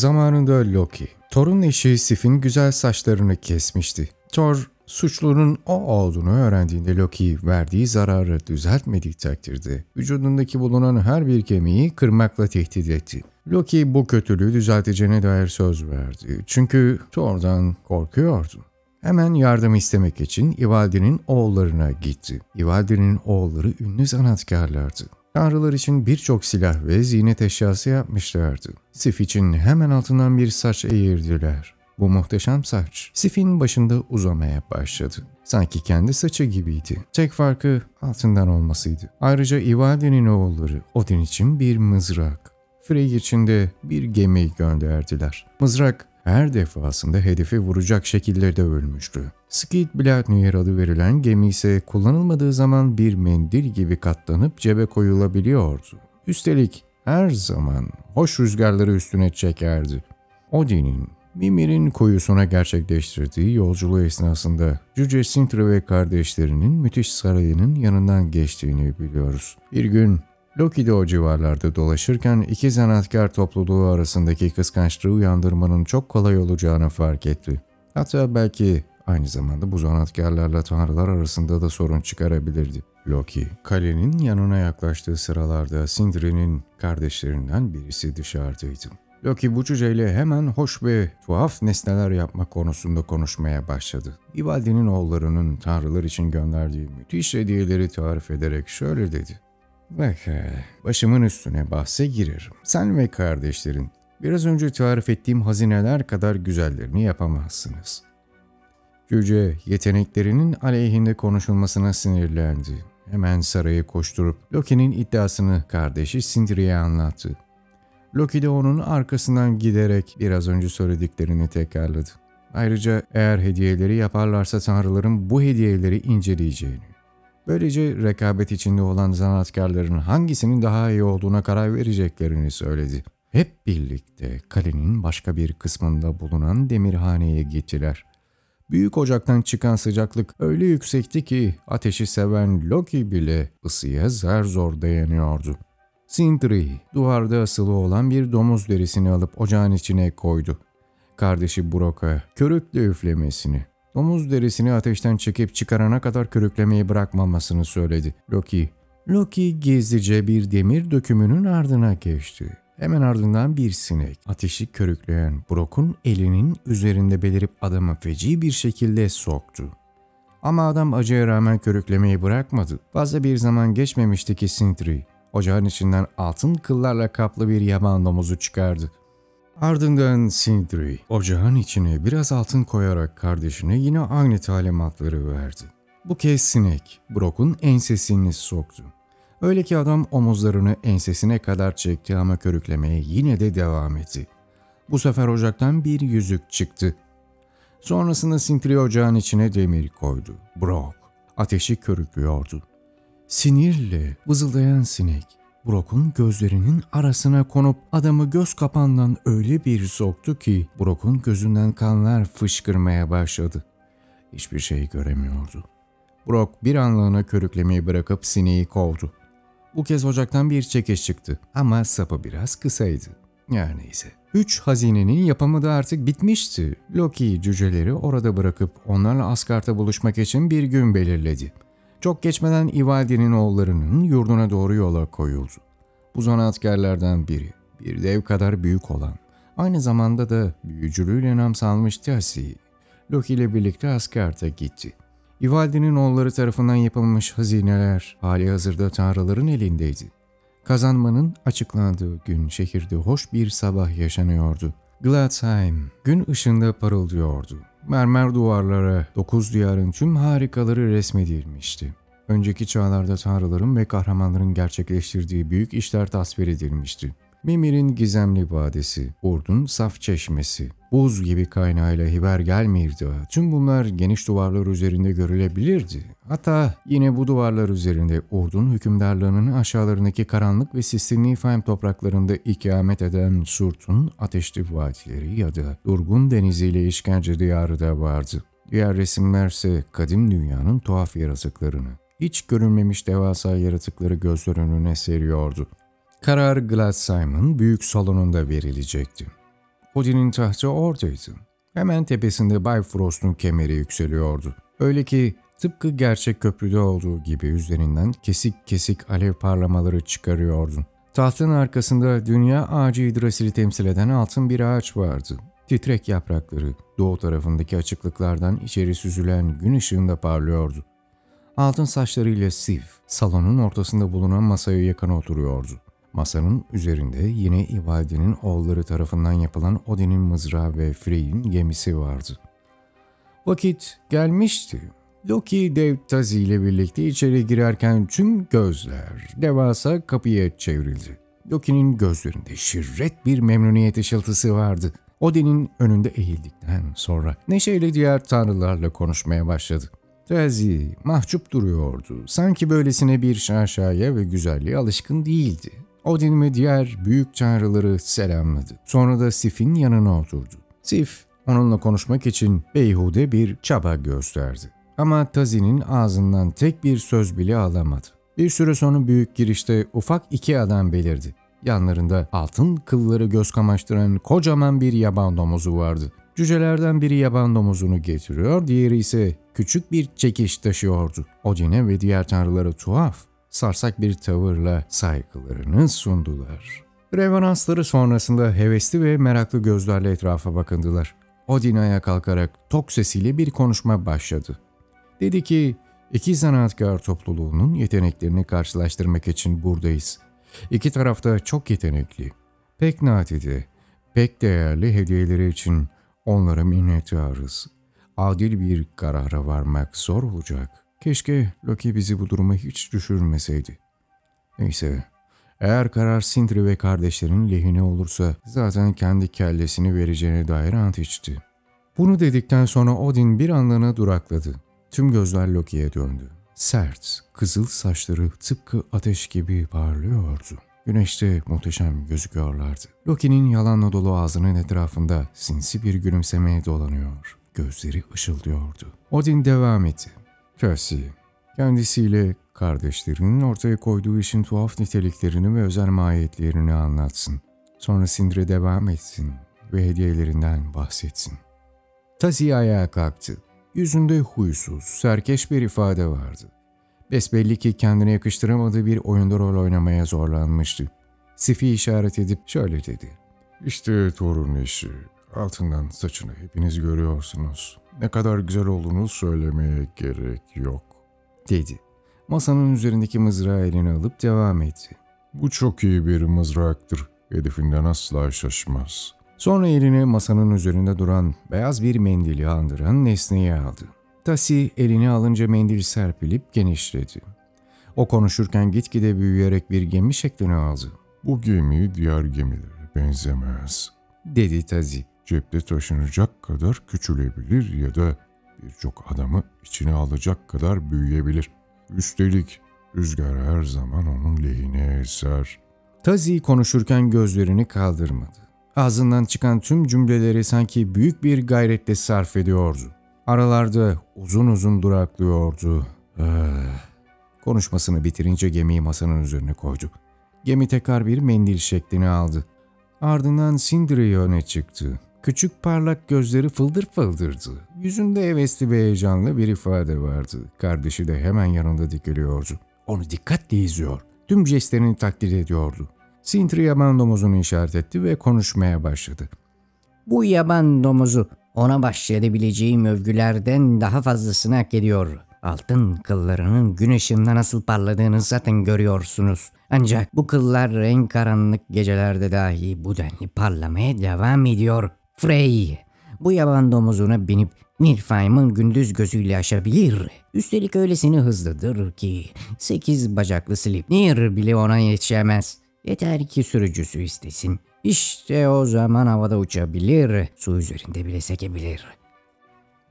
Zamanında Loki, Thor'un eşi Sif'in güzel saçlarını kesmişti. Thor, suçlunun o olduğunu öğrendiğinde Loki verdiği zararı düzeltmediği takdirde vücudundaki bulunan her bir kemiği kırmakla tehdit etti. Loki bu kötülüğü düzelteceğine dair söz verdi. Çünkü Thor'dan korkuyordu. Hemen yardım istemek için Ivaldi'nin oğullarına gitti. Ivaldi'nin oğulları ünlü sanatkarlardı. Tanrılar için birçok silah ve ziynet eşyası yapmışlardı. Sif için hemen altından bir saç eğirdiler. Bu muhteşem saç Sif'in başında uzamaya başladı. Sanki kendi saçı gibiydi. Tek farkı altından olmasıydı. Ayrıca Ivaldi'nin oğulları Odin için bir mızrak, Frey için de bir gemi gönderdiler. Mızrak her defasında hedefi vuracak şekilde de ölmüştü. Skid Bladnir adı verilen gemi ise kullanılmadığı zaman bir mendil gibi katlanıp cebe koyulabiliyordu. Üstelik her zaman hoş rüzgarları üstüne çekerdi. Odin'in Mimir'in koyusuna gerçekleştirdiği yolculuğu esnasında Cüce Sintra ve kardeşlerinin müthiş sarayının yanından geçtiğini biliyoruz. Bir gün Loki de o civarlarda dolaşırken iki zanaatkar topluluğu arasındaki kıskançlığı uyandırmanın çok kolay olacağını fark etti. Hatta belki aynı zamanda bu zanaatkarlarla tanrılar arasında da sorun çıkarabilirdi. Loki, kalenin yanına yaklaştığı sıralarda Sindri'nin kardeşlerinden birisi dışarıdaydı. Loki bu cüceyle hemen hoş ve tuhaf nesneler yapma konusunda konuşmaya başladı. Ivaldi'nin oğullarının tanrılar için gönderdiği müthiş hediyeleri tarif ederek şöyle dedi. Bak başımın üstüne bahse girerim. Sen ve kardeşlerin biraz önce tarif ettiğim hazineler kadar güzellerini yapamazsınız. Cüce yeteneklerinin aleyhinde konuşulmasına sinirlendi. Hemen saraya koşturup Loki'nin iddiasını kardeşi Sindri'ye anlattı. Loki de onun arkasından giderek biraz önce söylediklerini tekrarladı. Ayrıca eğer hediyeleri yaparlarsa tanrıların bu hediyeleri inceleyeceğini, böylece rekabet içinde olan zanaatkarların hangisinin daha iyi olduğuna karar vereceklerini söyledi. Hep birlikte kalenin başka bir kısmında bulunan demirhaneye gittiler. Büyük ocaktan çıkan sıcaklık öyle yüksekti ki ateşi seven Loki bile ısıya zar zor dayanıyordu. Sindri duvarda asılı olan bir domuz derisini alıp ocağın içine koydu. Kardeşi Brok'a körükle üflemesini, domuz derisini ateşten çekip çıkarana kadar körüklemeyi bırakmamasını söyledi. Loki, Loki gizlice bir demir dökümünün ardına geçti. Hemen ardından bir sinek ateşi körükleyen Brock'un elinin üzerinde belirip adamı feci bir şekilde soktu. Ama adam acıya rağmen körüklemeyi bırakmadı. Fazla bir zaman geçmemişti ki Sindri ocağın içinden altın kıllarla kaplı bir yaban domuzu çıkardı. Ardından Sindri ocağın içine biraz altın koyarak kardeşine yine aynı talimatları verdi. Bu kez sinek Brock'un ensesini soktu. Öyle ki adam omuzlarını ensesine kadar çekti ama körüklemeye yine de devam etti. Bu sefer ocaktan bir yüzük çıktı. Sonrasında Sintri ocağın içine demir koydu. Brock ateşi körüklüyordu. Sinirle vızıldayan sinek Brock'un gözlerinin arasına konup adamı göz kapağından öyle bir soktu ki Brock'un gözünden kanlar fışkırmaya başladı. Hiçbir şey göremiyordu. Brock bir anlığına körüklemeyi bırakıp sineği kovdu. Bu kez ocaktan bir çekiş çıktı ama sapı biraz kısaydı. Yani neyse. Üç hazinenin yapımı da artık bitmişti. Loki cüceleri orada bırakıp onlarla Asgard'ta buluşmak için bir gün belirledi. Çok geçmeden Ivaldi'nin oğullarının yurduna doğru yola koyuldu. Bu zanaatkarlardan biri, bir dev kadar büyük olan, aynı zamanda da büyücülüğüyle nam salmış Tasi, Loki ile birlikte Asgard'a gitti. Ivaldi'nin oğulları tarafından yapılmış hazineler hali hazırda tanrıların elindeydi. Kazanmanın açıklandığı gün şehirde hoş bir sabah yaşanıyordu. Gladsheim gün ışığında parıldıyordu. Mermer duvarlara dokuz diyarın tüm harikaları resmedilmişti. Önceki çağlarda tanrıların ve kahramanların gerçekleştirdiği büyük işler tasvir edilmişti. Mimir'in gizemli vadisi, Urdun saf çeşmesi, buz gibi kaynağıyla hiber gelmirdi. Tüm bunlar geniş duvarlar üzerinde görülebilirdi. Hatta yine bu duvarlar üzerinde Urdun hükümdarlığının aşağılarındaki karanlık ve sisli Niflheim topraklarında ikamet eden Surt'un ateşli vadileri ya da durgun deniziyle işkence diyarı da vardı. Diğer resimlerse kadim dünyanın tuhaf yaratıklarını, hiç görülmemiş devasa yaratıkları gözler önüne seriyordu. Karar Gladsheim'ın büyük salonunda verilecekti. Odin'in tahtı oradaydı. Hemen tepesinde Bay kemeri yükseliyordu. Öyle ki tıpkı gerçek köprüde olduğu gibi üzerinden kesik kesik alev parlamaları çıkarıyordu. Tahtın arkasında dünya ağacı Yggdrasil'i temsil eden altın bir ağaç vardı. Titrek yaprakları doğu tarafındaki açıklıklardan içeri süzülen gün ışığında parlıyordu. Altın saçlarıyla Sif, salonun ortasında bulunan masaya yakın oturuyordu. Masanın üzerinde yine İvaldi'nin oğulları tarafından yapılan Odin'in mızrağı ve Frey'in gemisi vardı. Vakit gelmişti. Loki dev Tazi ile birlikte içeri girerken tüm gözler devasa kapıya çevrildi. Loki'nin gözlerinde şirret bir memnuniyet ışıltısı vardı. Odin'in önünde eğildikten sonra neşeyle diğer tanrılarla konuşmaya başladı. Tazi mahcup duruyordu. Sanki böylesine bir şaşaya ve güzelliğe alışkın değildi. Odin ve diğer büyük tanrıları selamladı. Sonra da Sif'in yanına oturdu. Sif, onunla konuşmak için beyhude bir çaba gösterdi. Ama Tazi'nin ağzından tek bir söz bile alamadı. Bir süre sonra büyük girişte ufak iki adam belirdi. Yanlarında altın kılları göz kamaştıran kocaman bir yaban domuzu vardı. Cücelerden biri yaban domuzunu getiriyor, diğeri ise küçük bir çekiş taşıyordu. Odin'e ve diğer tanrılara tuhaf, sarsak bir tavırla saygılarını sundular. Reveransları sonrasında hevesli ve meraklı gözlerle etrafa bakındılar. Odin ayağa kalkarak tok sesiyle bir konuşma başladı. Dedi ki, iki zanaatkar topluluğunun yeteneklerini karşılaştırmak için buradayız. İki tarafta çok yetenekli, pek nadide, pek değerli hediyeleri için onlara minnettarız. Adil bir karara varmak zor olacak. Keşke Loki bizi bu duruma hiç düşürmeseydi. Neyse, eğer karar Sindri ve kardeşlerin lehine olursa zaten kendi kellesini vereceğine dair ant içti. Bunu dedikten sonra Odin bir anlığına durakladı. Tüm gözler Loki'ye döndü. Sert, kızıl saçları tıpkı ateş gibi parlıyordu. Güneşte muhteşem gözüküyorlardı. Loki'nin yalanla dolu ağzının etrafında sinsi bir gülümsemeye dolanıyor. Gözleri ışıldıyordu. Odin devam etti. Percy, kendisiyle kardeşlerinin ortaya koyduğu işin tuhaf niteliklerini ve özel mahiyetlerini anlatsın. Sonra Sindre devam etsin ve hediyelerinden bahsetsin. Tazi ayağa kalktı. Yüzünde huysuz, serkeş bir ifade vardı. Besbelli ki kendine yakıştıramadığı bir oyunda rol oynamaya zorlanmıştı. Sifi işaret edip şöyle dedi. İşte torun eşi. Altından saçını hepiniz görüyorsunuz. Ne kadar güzel olduğunu söylemeye gerek yok. Dedi. Masanın üzerindeki mızrağı eline alıp devam etti. Bu çok iyi bir mızraktır. Hedefinden asla şaşmaz. Sonra elini masanın üzerinde duran beyaz bir mendili andıran nesneyi aldı. Tasi elini alınca mendil serpilip genişledi. O konuşurken gitgide büyüyerek bir gemi şeklini aldı. Bu gemi diğer gemilere benzemez. Dedi Tazi. Cepte taşınacak kadar küçülebilir ya da birçok adamı içine alacak kadar büyüyebilir. Üstelik rüzgar her zaman onun lehine eser. Tazi konuşurken gözlerini kaldırmadı. Ağzından çıkan tüm cümleleri sanki büyük bir gayretle sarf ediyordu. Aralarda uzun uzun duraklıyordu. Ah. Konuşmasını bitirince gemiyi masanın üzerine koydu. Gemi tekrar bir mendil şeklini aldı. Ardından Sindri öne çıktı. Küçük parlak gözleri fıldır fıldırdı. Yüzünde hevesli ve heyecanlı bir ifade vardı. Kardeşi de hemen yanında dikiliyordu. Onu dikkatle izliyor. Tüm jestlerini takdir ediyordu. Sindri yaban domuzunu işaret etti ve konuşmaya başladı. Bu yaban domuzu ona başlayabileceğim övgülerden daha fazlasını hak ediyor. Altın kıllarının gün ışığında nasıl parladığını zaten görüyorsunuz. Ancak bu kıllar en karanlık gecelerde dahi bu denli parlamaya devam ediyor. Frey, bu yaban domuzuna binip Nilfheim'ın gündüz gözüyle aşabilir. Üstelik öylesine hızlıdır ki sekiz bacaklı Slipnir bile ona yetişemez. Yeter ki sürücüsü istesin. İşte o zaman havada uçabilir, su üzerinde bile sekebilir.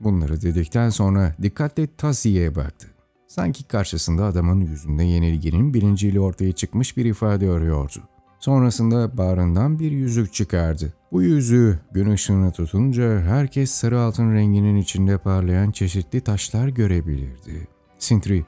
Bunları dedikten sonra dikkatle Tazi'ye baktı. Sanki karşısında adamın yüzünde yenilginin bilinciyle ortaya çıkmış bir ifade arıyordu. Sonrasında bağrından bir yüzük çıkardı. Bu yüzüğü gün ışığını tutunca herkes sarı altın renginin içinde parlayan çeşitli taşlar görebilirdi. Sintri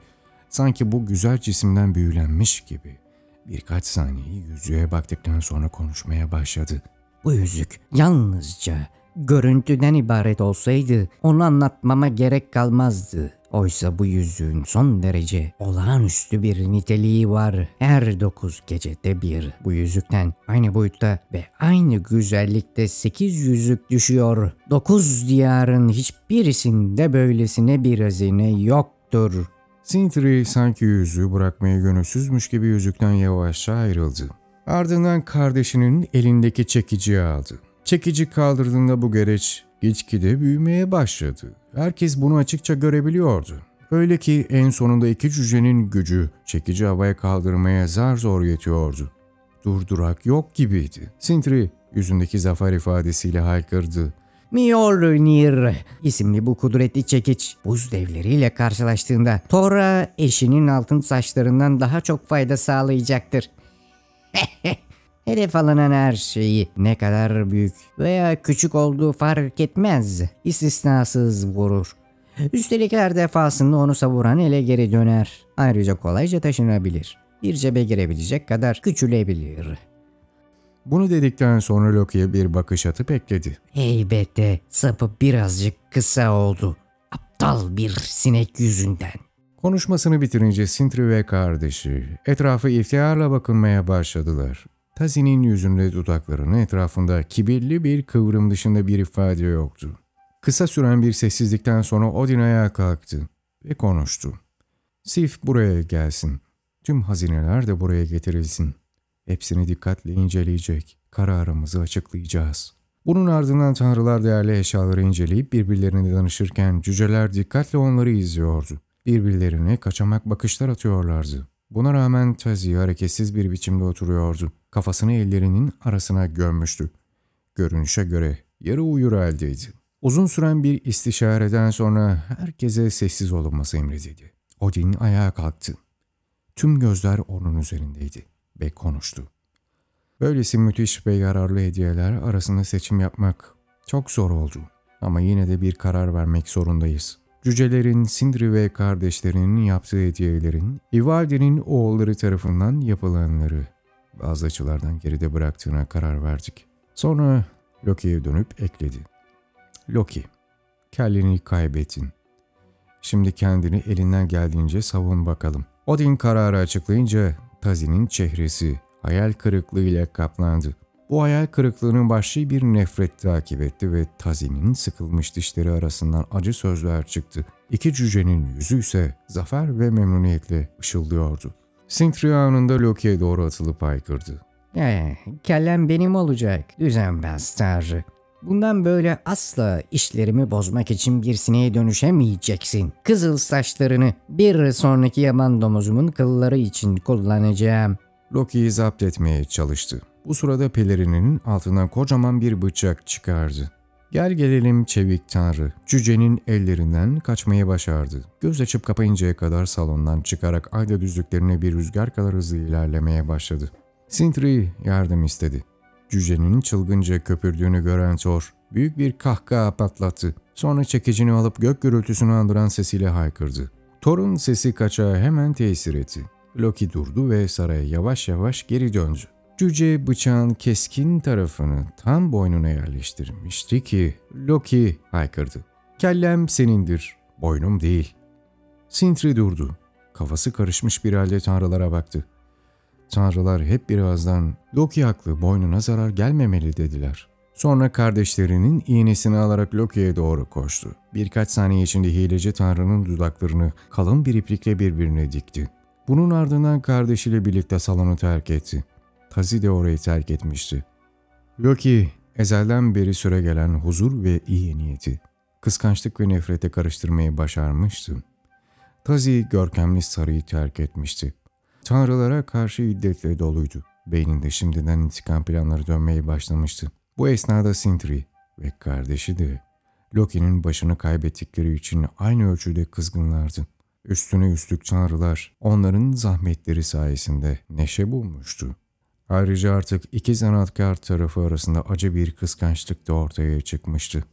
sanki bu güzel cisimden büyülenmiş gibi birkaç saniye yüzüğe baktıktan sonra konuşmaya başladı. Bu yüzük yalnızca görüntüden ibaret olsaydı onu anlatmama gerek kalmazdı. Oysa bu yüzüğün son derece olağanüstü bir niteliği var. Her dokuz gecede bir bu yüzükten aynı boyutta ve aynı güzellikte sekiz yüzük düşüyor. Dokuz diyarın hiçbirisinde böylesine bir hazine yoktur. Sintry sanki yüzüğü bırakmaya gönülsüzmüş gibi yüzükten yavaşça ayrıldı. Ardından kardeşinin elindeki çekiciyi aldı. Çekici kaldırdığında bu gereç gitgide büyümeye başladı. Herkes bunu açıkça görebiliyordu. Öyle ki en sonunda iki cücenin gücü çekici havaya kaldırmaya zar zor yetiyordu. Durdurak yok gibiydi. Sintry yüzündeki zafer ifadesiyle haykırdı. Mjolnir isimli bu kudretli çekiç buz devleriyle karşılaştığında Thor'a eşinin altın saçlarından daha çok fayda sağlayacaktır. Hedef alınan her şeyi ne kadar büyük veya küçük olduğu fark etmez. istisnasız vurur. Üstelik her defasında onu savuran ele geri döner. Ayrıca kolayca taşınabilir. Bir cebe girebilecek kadar küçülebilir. Bunu dedikten sonra Loki'ye bir bakış atıp ekledi. Heybette sapı birazcık kısa oldu. Aptal bir sinek yüzünden. Konuşmasını bitirince Sintry ve kardeşi etrafı iftiharla bakınmaya başladılar. Tazi'nin yüzünde dudaklarının etrafında kibirli bir kıvrım dışında bir ifade yoktu. Kısa süren bir sessizlikten sonra Odin ayağa kalktı ve konuştu. Sif buraya gelsin. Tüm hazineler de buraya getirilsin. Hepsini dikkatle inceleyecek. Kararımızı açıklayacağız. Bunun ardından tanrılar değerli eşyaları inceleyip birbirlerine danışırken cüceler dikkatle onları izliyordu. Birbirlerine kaçamak bakışlar atıyorlardı. Buna rağmen Tazi hareketsiz bir biçimde oturuyordu. Kafasını ellerinin arasına gömmüştü. Görünüşe göre yarı uyur haldeydi. Uzun süren bir istişareden sonra herkese sessiz olunması emredildi. Odin ayağa kalktı. Tüm gözler onun üzerindeydi ve konuştu. Böylesi müthiş ve yararlı hediyeler arasında seçim yapmak çok zor oldu. Ama yine de bir karar vermek zorundayız. Cücelerin, Sindri ve kardeşlerinin yaptığı hediyelerin, Ivaldi'nin oğulları tarafından yapılanları bazı açılardan geride bıraktığına karar verdik. Sonra Loki'ye dönüp ekledi. Loki, kelleni kaybettin. Şimdi kendini elinden geldiğince savun bakalım. Odin kararı açıklayınca Tazi'nin çehresi hayal kırıklığıyla kaplandı. Bu hayal kırıklığının başlığı bir nefret takip etti ve Tazi'nin sıkılmış dişleri arasından acı sözler çıktı. İki cücenin yüzü ise zafer ve memnuniyetle ışıldıyordu. Sintry anında Loki'ye doğru atılıp haykırdı. Ee, kellem benim olacak. Düzenbaz tanrı. Bundan böyle asla işlerimi bozmak için bir sineğe dönüşemeyeceksin. Kızıl saçlarını bir sonraki yaban domuzumun kılları için kullanacağım. Loki'yi zapt etmeye çalıştı. Bu sırada pelerininin altından kocaman bir bıçak çıkardı. Gel gelelim çevik tanrı. Cücenin ellerinden kaçmayı başardı. Göz açıp kapayıncaya kadar salondan çıkarak ayda düzlüklerine bir rüzgar kadar hızlı ilerlemeye başladı. Sintry yardım istedi. Cücenin çılgınca köpürdüğünü gören Thor büyük bir kahkaha patlattı. Sonra çekicini alıp gök gürültüsünü andıran sesiyle haykırdı. Thor'un sesi kaçağa hemen tesir etti. Loki durdu ve saraya yavaş yavaş geri döndü. Cüce bıçağın keskin tarafını tam boynuna yerleştirmişti ki Loki haykırdı. Kellem senindir, boynum değil. Sintry durdu. Kafası karışmış bir halde tanrılara baktı. Tanrılar hep bir ağızdan Loki haklı boynuna zarar gelmemeli dediler. Sonra kardeşlerinin iğnesini alarak Loki'ye doğru koştu. Birkaç saniye içinde hileci tanrının dudaklarını kalın bir iplikle birbirine dikti. Bunun ardından kardeşiyle birlikte salonu terk etti. Tazi de orayı terk etmişti. Loki, ezelden beri süre gelen huzur ve iyi niyeti, kıskançlık ve nefrete karıştırmayı başarmıştı. Tazi görkemli sarayı terk etmişti. Tanrılara karşı iddetle doluydu. Beyninde şimdiden intikam planları dönmeye başlamıştı. Bu esnada Sintry ve kardeşi de Loki'nin başını kaybettikleri için aynı ölçüde kızgınlardı. Üstüne üstlük tanrılar onların zahmetleri sayesinde neşe bulmuştu. Ayrıca artık iki zanaatkar tarafı arasında acı bir kıskançlık da ortaya çıkmıştı.